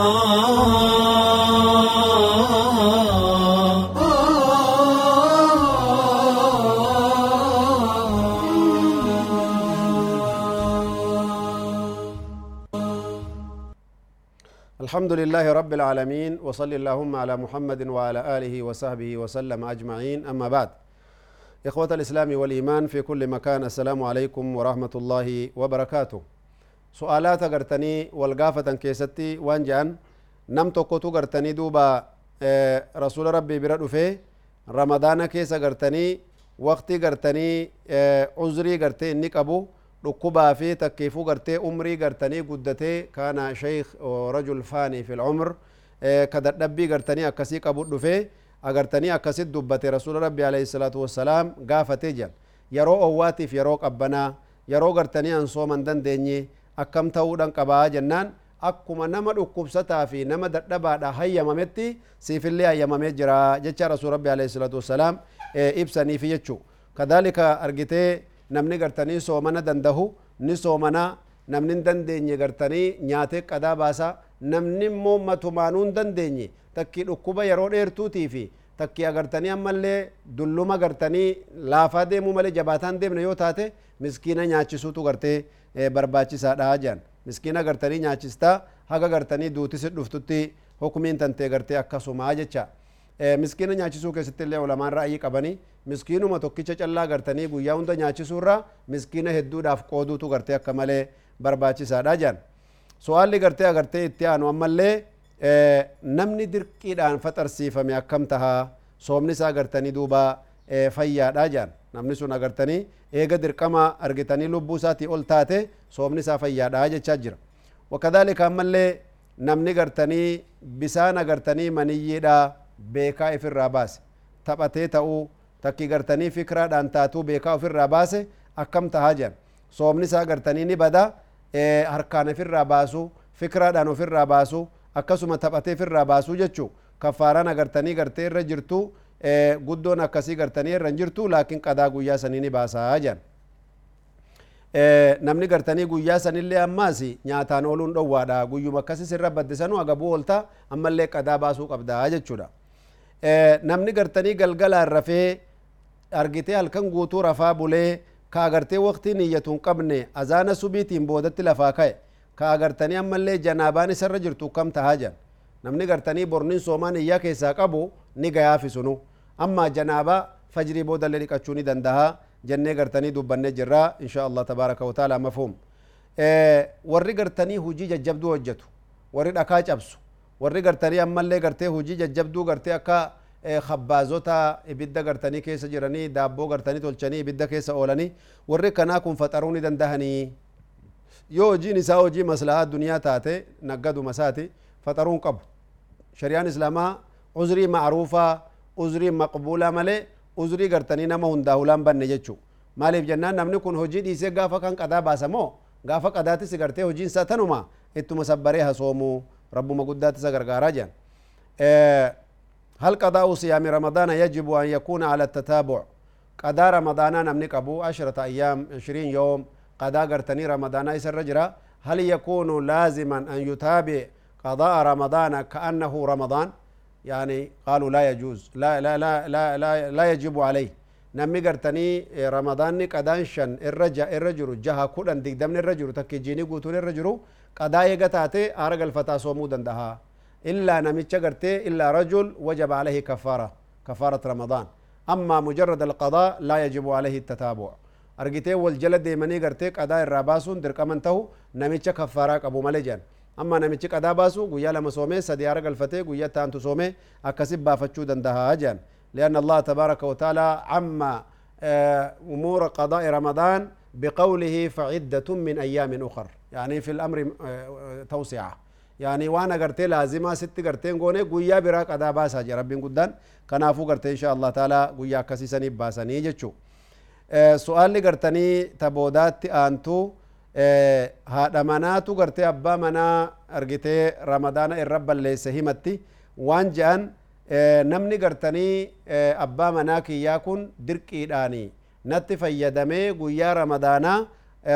الحمد لله رب العالمين وصلى اللهم على محمد وعلى آله وصحبه وسلم أجمعين أما بعد. إخوة الإسلام والإيمان في كل مكان السلام عليكم ورحمة الله وبركاته. سؤالات قرتني والقافة كيستي وانجان نم توكوتو قرتني دوبا آه، رسول ربي برد في رمضان كيس قرتني وقتي قرتني آه، عذري قرتي إنك أبو dhukkubaa fi takkiifuu gartee umrii gartanii guddatee kaana sheykh rajul faanii fi lcumr ka dadhabbii gartanii akkasii qabu dhufee agartanii akkasit dubbate rasuula rabbi alayhi salaatu wassalaam gaafate jedhan yeroo owwaatiif yeroo qabbanaa yeroo gartanii an sooman dandeenye akkam ta'uudhan qabaa jennaan akkuma nama dhukkubsataa fi nama dadhabaadha hayyamametti siifillee hayyamamee jira jecha rasuul rabbi alayhi salaatu wassalaam ibsaniifi jechuu kadhalika argitee namni gartanii soomana dandahu ni soomana namni hin dandeenye gartanii nyaatee qadaa baasa namni immoo matumaanuu hin dandeenye takkii dhukkuba yeroo dheertuutii fi takkii agartanii ammallee dulluma gartanii laafaa deemuu malee jabaataan deemne yoo taate miskiina nyaachisuutu gartee barbaachisaadha jedhan miskiina gartanii nyaachistaa haga gartanii duutisi dhuftutti hukumiin tantee gartee akkasumaa jecha miskiina nyaachisuu keessatti illee ulamaan ra'ayii qabanii miskiinuma tokkicha callaa gartanii guyyaa hunda nyaachisuurraa miskiina hedduudhaaf qooduutu gartee akka malee barbaachisaadha jedhan so'aalli gartee agartee itti aanu ammallee namni dirqiidhaan faxarsiifame akkam tahaa soomni isaa gartanii duuba fayyaadha jedhan namni sun agartanii eega dirqama argitanii lubbuu isaatii ol taate soomni isaa fayyaadha jechaa jira wakadhalika ammallee namni gartanii bisaan agartanii maniyyiidha beekaa ifirraa baase taphatee ta'uu takki gartanii fikraadhaan taatuu beekaa ofirraa baase akkam tahaa jedhan soomni isaa gartanii ni bada harkaan ofirraa baasu fikraadhaan ofirraa baasu akkasuma taphatee ofirraa baasuu jechuu kaffaaraan agartanii gartee irra jirtu guddoon akkasii gartanii irra jirtu laakiin qadaa guyyaa sanii ni baasaa jedhan namni gartanii guyyaa sanillee ammaas nyaataan ooluun dhowwaadha guyyuma akkasis irra baddisanuu agabuu oolta ammallee qadaa baasuu qabdaa jechuudha namni gartanii galgalaan rafee argitee halkan guutuu rafaa bulee ka agartee waqtii niyyatu hin qabne azaana subiitiin boodatti lafaa ka'e ka agartanii ammallee janaabaan isarra jirtu kam tahaa jan namni gartanii bornin soomaa niyyaa keessaa qabu ni gayaafi sunu amma janaabaa fajrii boodallee dhiqachuu ni dandaha jennee gartanii dubbannee jirraa insha allah tabaaraka wataala mafhum warri gartanii hujii jajjabduu hojjetu warri dhakaa cabsu warri gartanii ammallee gartee hujii jajjabduu gartee akka khabbaazota ibidda gartanii keessa jiranii daabboo gartanii tolchanii ibidda keessa oolanii warri kanaa kun faxaruu ni dandahanii yoo hojiin isaa hojii maslahaa duniyaa taate naggaduma isaati faxaruu hin qabu shari'aan islaamaa uzrii macruufaa uzrii maqbuulaa malee uzrii gartanii nama hundaa hulaan banne jechuu maaliif jennaan namni kun hojii dhiisee gaafa kan qadaa baasa moo gaafa qadaatis gartee hojiin isaa tanuma ittuma sabbaree hasoomuu rabbuma guddaatti isa gargaaraa jedhan هل قضاء صيام رمضان يجب أن يكون على التتابع قضاء رمضان نمني قبو عشرة أيام عشرين يوم قضاء قرتني رمضان يسر رجرا هل يكون لازما أن يتابع قضاء رمضان كأنه رمضان يعني قالوا لا يجوز لا لا لا لا لا, لا يجب عليه. نمي قرتني رمضان قدان شن الرجع الرجل جها كودن ديك دمن الرجل تكيجيني قوتون الرجل قضاء يقتاتي أرق الفتا صومو دندها إلا نمتش قرتي إلا رجل وجب عليه كفارة كفارة رمضان. أما مجرد القضاء لا يجب عليه التتابع. أرجتي والجلد ديمني قرتي قضاء الراباسون درك من تهو نمتش كفارة أبو ملجان أما نمتش قضاء باسو قويا لما سومي سدي أرق الفتي قويا تانتو سومي أكسب بافتشو دندها أجان لأن الله تبارك وتعالى عما أمور قضاء رمضان بقوله فعدة من أيام أخر يعني في الأمر توسعة يعني وأنا قرتي لازمة ست قرتين قوني قويا برا قدا باسا جي ربين قدان كنافو قرتي إن شاء الله تعالى قويا كسيساني باساني جتشو سؤال لي قرتني تبودات أنتو Eh, haadha manaatu gartee abbaa manaa argitee ramadaana irra balleesse himatti waan je'an eh, namni gartanii eh, abbaa manaa kiyyaa kun dirqiidhaanii natti fayyadamee guyyaa ramadaanaa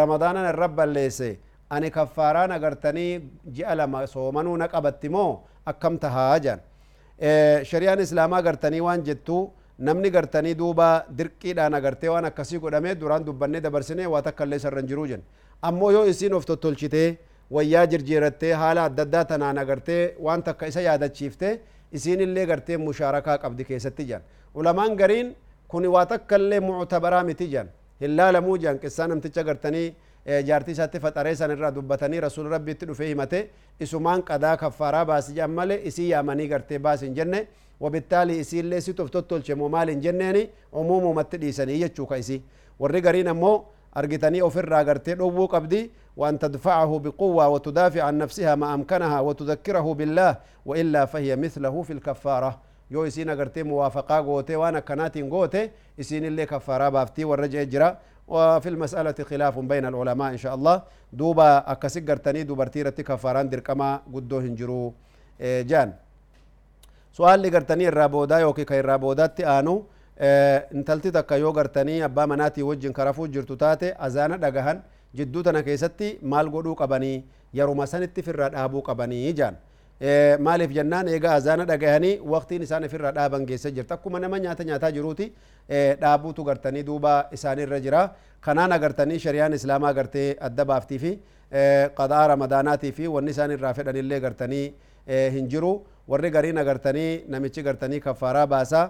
ramadaanan irra balleesse. Ani kaffaaraan agartanii ji'a lama soomanuu na qabatti moo akkam tahaa jedhan shari'aan islaamaa gartanii waan jettuu namni gartanii duuba dirqiidhaan agartee waan akkasii godhamee duraan dubbannee dabarsinee waa takka illee sarran jiruu jenna ammoo yoo isiin of tottolchitee wayyaa jirjiirattee haala adda addaa tanaan agartee waan takka isa yaadachiifte isiin illee gartee mushaarakaa qabdi keessatti jedhan ulamaan gariin kun waa takka illee muctabaraa miti jedhan hin laalamuu jedhan qissaa namticha gartanii جارتي ساتي فتاري سان را دوبتاني رسول ربي تلو فيه متي اسمان قدا كفارا باسي جامالي اسي ياماني غرتي باسي جنة وبالتالي اسي اللي سي توفتو تول شمو مال جنة عموم ومتلي ساني يجوك اسي ورغ رين ارغتاني اوفر را غرتي لوو قبدي وان تدفعه بقوة وتدافع عن نفسها ما امكنها وتذكره بالله وإلا فهي مثله في الكفارة يو إسين أغرتي موافقة قوتي وأنا كناتين قوتي إسين اللي كفارة بافتي والرجع جرا وفي المسألة خلاف بين العلماء إن شاء الله دوبا أكسي قرتني دوبرتيرتي كفاران دركما قدو هنجرو جان سؤال اللي قرتني الرابودا يوكي كي الرابودات آنو intalti takka yoo gartanii abbaa manaatii wajjin karafuu jirtu taate azaana dhagahan jidduu tana keessatti maal godhuu qabanii yeruma sanitti firra dhaabuu qabanii jaan. Maaliif jennaan eega azaana dhagahanii waqtiin isaan ifirra dhaaban geessa jirta akkuma nama nyaata nyaataa jiruuti dhaabuutu gartanii duuba isaanirra jira kanaan agartanii shari'aan islaamaa agartee adda baaftii fi qadaa ramadaanaatii fi wanni isaan irraa fedhanillee gartanii hin jiru warri gariin agartanii namichi gartanii kaffaaraa baasaa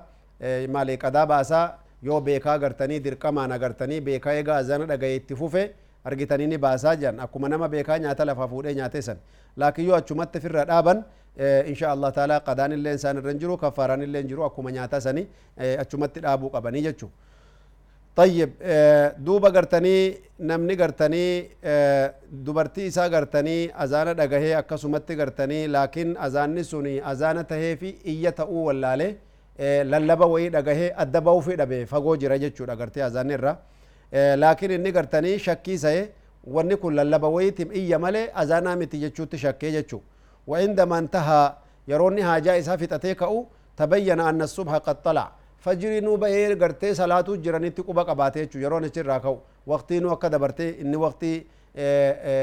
maali qadaa baasaa yoo beekaa gartanii dirqamaan agartanii beekaa eega azana dhagaye itti fufe argitanii ni baasaa jiran akkuma nama beekaa nyaata lafaa fuudhee nyaate san laakiin yoo achumatti firra dhaaban insha Allah taala qadaan illee isaan irra jiru kaffaaraan illee jiru akkuma nyaata sanii achumatti dhaabuu qabanii jechuu طيب دوبا غرتني نمني غرتني دبرتي إسا غرتني أزانة دغهي أكسمت غرتني لكن أزاني سوني أزانة تهي في إية تأو واللالي wayii dhagahee adda ba'uu fi dhabe fagoo jira jechuudha gartee azaanni gartanii shakkii sa'e wanni kun lallaba wayiitim iyya malee azaanaa miti jechuutti shakkee jechuu. وعندما انتهى يروني هاجا إسا فتتي كأو تبين أن الصبح قد طلع فجري نو بهير غرتي صلاة جراني تقوبا قباتي چو يروني راكو وقتي نو أكا دبرتي إني وقتي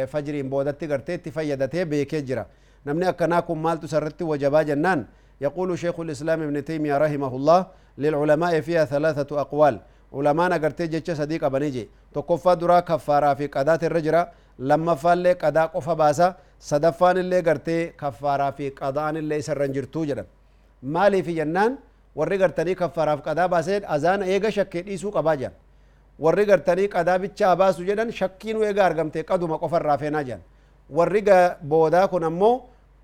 فجري بودتي غرتي تفيدتي بيكي جرا نمني أكناكم مالتو سرتي وجبا جنان يقول شيخ الإسلام ابن تيمية رحمه الله للعلماء فيها ثلاثة أقوال علماء نغرتي جيتش صديق أبنيجي تقفى درا كفارة في قدات الرجرة لما فالي قدا قفا باسا صدفان اللي غرتي كفارة في قدان اللي سرنجرتو جدا مالي في جنان warri gartanii kaffaraaf qadaa baaseen azaan eega shakkee dhiisuu qabaa jedhan warri gartanii qadaa bichaa baasu jedhan shakkiin eega argamte qaduma qofarraa feenaa jedhan warri boodaa kun ammoo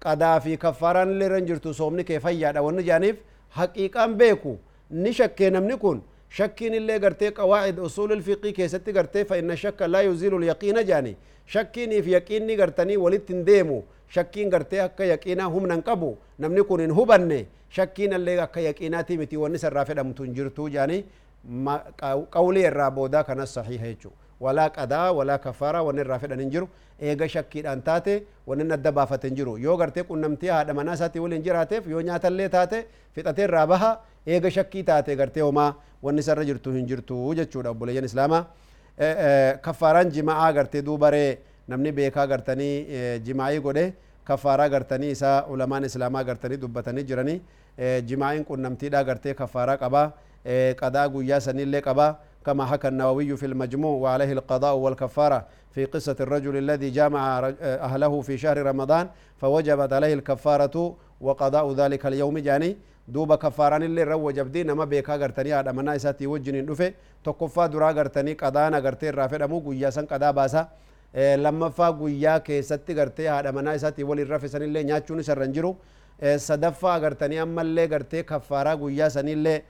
qadaa fi kaffaaraan illee irra jirtu soomni kee fayyaadha wanni jaaniif haqiiqaan beeku ni shakkee namni kun شك اللي قرتي قواعد أصول الفقه كي ستي فإن الشك لا يزيل اليقين جاني. شكيني في يقيني قرتني ولد تنديمو. شكين قرتي أكا يقينا هم ننقبو. نمنكو ننهبني شكين اللي أكا يقيناتي متي ونسر رافدة متنجرتو جاني. ما قولي الرابو دا كان الصحيح هيتشو. Irraa boodaa kanas sahiha jechuu walaa qadaa walaa kafaaraa wanni irraa fedhan hin jiru eega shakkiidhaan taate wanni adda baafate hin jiru yoo gartee qunnamtii haadha manaa isaatii waliin jiraateef yoo nyaatallee taate fixatee irraa baha eega shakkii taate gartee homaa wanni sarra jirtu hin jirtu jechuudha obboleeyyan islaamaa kafaaraan jima'aa gartee duubaree namni beekaa gartanii jimaa'ii godhe kafaaraa gartanii isaa ulamaan islaamaa gartanii dubbatanii jiranii كما حكى النووي في المجموع وعليه القضاء والكفارة في قصة الرجل الذي جامع أهله في شهر رمضان فوجبت عليه الكفارة وقضاء ذلك اليوم. جاني دوبا كفاران اللي رو جبدي نما بيكا غرتني هذا منا إساتي وجنين دفه تقفى درا غرتني قضانا غرتي رافع دمو قويا سن باسا. لما فا قويا كيستي غرتي هذا منا إساتي ولي رافع سن اللي نياتشون سرنجرو. Sadaffaa agartanii ammallee gartee kaffaaraa guyyaa sanillee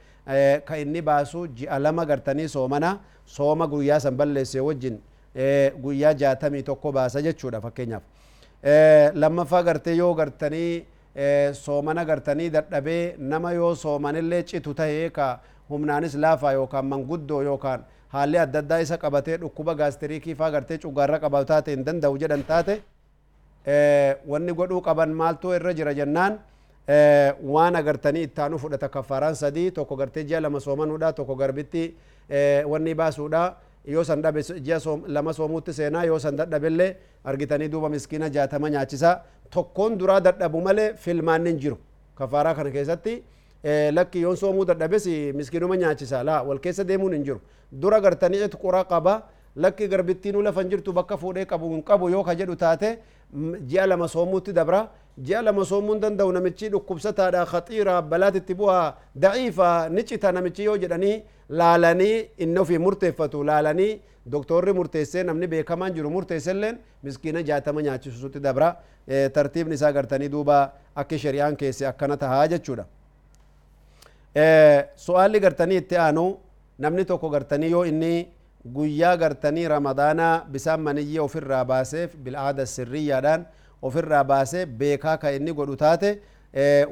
ka inni baasu ji'a lama gartanii soomana sooma guyyaa san balleesse wajjin guyyaa jaatamii tokko baasa jechuudha fakkeenyaaf lammaffaa gartee yoo gartanii soomana gartanii dadhabee nama yoo soomanillee citu tahee ka humnaanis laafaa yookaan manguddoo yookaan haalli adda addaa isa qabatee dhukkuba gaastiriikii faa gartee cugaarra qabatu taate hin danda'u jedhan taate wanni godhuu qaban maaltu irra jira jennaan waan agartanii ittaanu fudhata kaffaaraan sadii tokko gartee ji'a lama soomanuudha tokko garbitti wanni baasuudha yoo san dhabe ji'a lama soomuutti seenaa yoo san dadhabellee argitanii duuba miskiina jaatama nyaachisaa tokkoon duraa dadhabu malee filmaan hin jiru kafaaraa kana keessatti lakki yoon soomuu dadhabes miskiinuma nyaachisaa laa wal keessa deemuun hin jiru dura gartanii itqura qaba lakki garbittiinuu lafan jirtu bakka fuudhee qabu hin qabu yoo ka jedhu taate ji'a lama soomuutti dabra ji'a lama soomuu hin danda'u namichi dhukkubsataadha khaxiira balaatitti bu'aa daciifa ni cita namichi yoo jedhanii laalanii inni ofii murteeffatu laalanii doktorri murteessee namni beekamaan jiru murteesselleen miskiina jaatama nyaachisuutti dabra tartiibni isaa gartanii duuba akka shari'aan keesse akkana tahaa jechuudha. Su'aalli gartanii itti aanu namni tokko gartanii yoo inni guyyaa gartanii ramadaanaa bisaan maniyyee ofirraa baaseef bil'aada sirriyyaadhaan ofirraa baasee beekaa ka inni godhu taate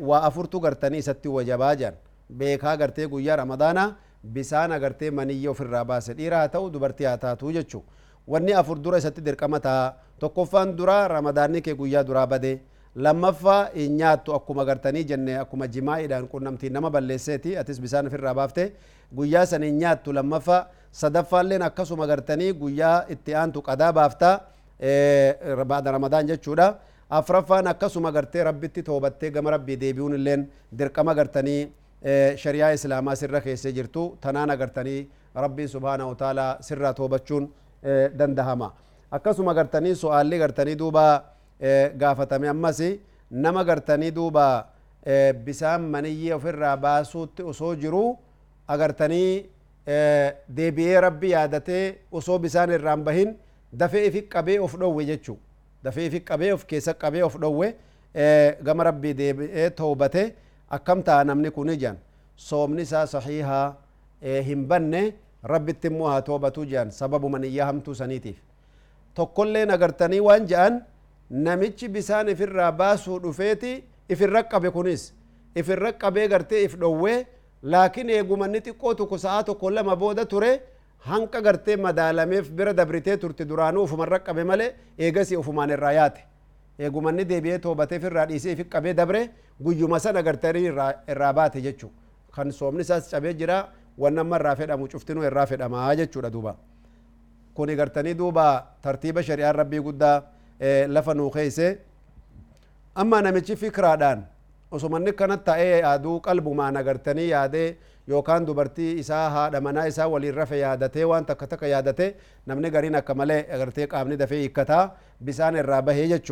waa afurtu gartanii isatti wajabaa jedhan beekaa gartee guyyaa ramadaanaa bisaan agartee maniyyee ofirraa baase dhiira ta'u dubartii haa taatu jechuu wanni afur dura isatti dirqama ta'a tokkoffaan dura ramadaanni kee guyyaa duraa bade lammaffaa hin nyaattu akkuma gartanii jenne akkuma jimaa'iidhaan qunnamtiin nama balleesseeti atis bisaan ofirraa baafte guyyaa san hin nyaattu lammaffaa sadaffaalleen akkasuma gartanii guyyaa itti aantu qadaa baaftaa baada ramadaan jechuudha afraffaan akkasuma gartee rabbitti toobattee gama rabbii deebi'uun illeen dirqama gartanii shariyaa islaamaa sirra keessee jirtu tanaan agartanii rabbii subhaanahu taalaa sirraa toobachuun dandahama akkasuma gartanii su'aalli gartanii duuba gaafatame ammas nama gartanii duuba bisaan maniyyee ofirraa baasuutti osoo jiru agartanii deebi'ee rabbi yaadatee osoo bisaan irraan bahin dafee ifi qabee of dhowwe jechuu dafee ifi qabee of keessa qabee of dhowwe gama rabbii deebi'ee toobate akkam ta'a namni kun ijaan soomni isaa sahihaa hin banne rabbitti immoo haa toobatuu jedhan sababu maniyyaa hamtuu saniitiif tokkollee agartanii waan jedhan namichi bisaan ifirraa baasuu dhufeeti ifirra qabe kunis ifirra qabee gartee if dhowwee laakiin eegumanni xiqqoo tokko sa'aa tokko lama booda ture hanqa gartee madaalameef bira dabritee turte duraanuu ufumarra qabe malee eegasi ufumaan irraa yaate eegumanni deebi'ee toobateef irraa dhiisee ifi qabee dabre guyyuma sana gartanii irraa baate jechuu kan soomni isaas cabee jira waan amma irraa fedhamu cuftinuu irraa fedhamaa jechuudha duuba kuni gartanii duuba tartiiba shari'aan rabbii guddaa lafa nuu keeyse amma namichi fikraadhaan osumanni kanat ta'ee yaaduu qalbumaan agartanii yaadee yookaan dubartii isaa haadha manaa isaa waliin rafe yaadatee waan takka takka yaadatee namni gariin akka malee agartee qaamni dafee hiikkataa bisaan irraa bahee jechuu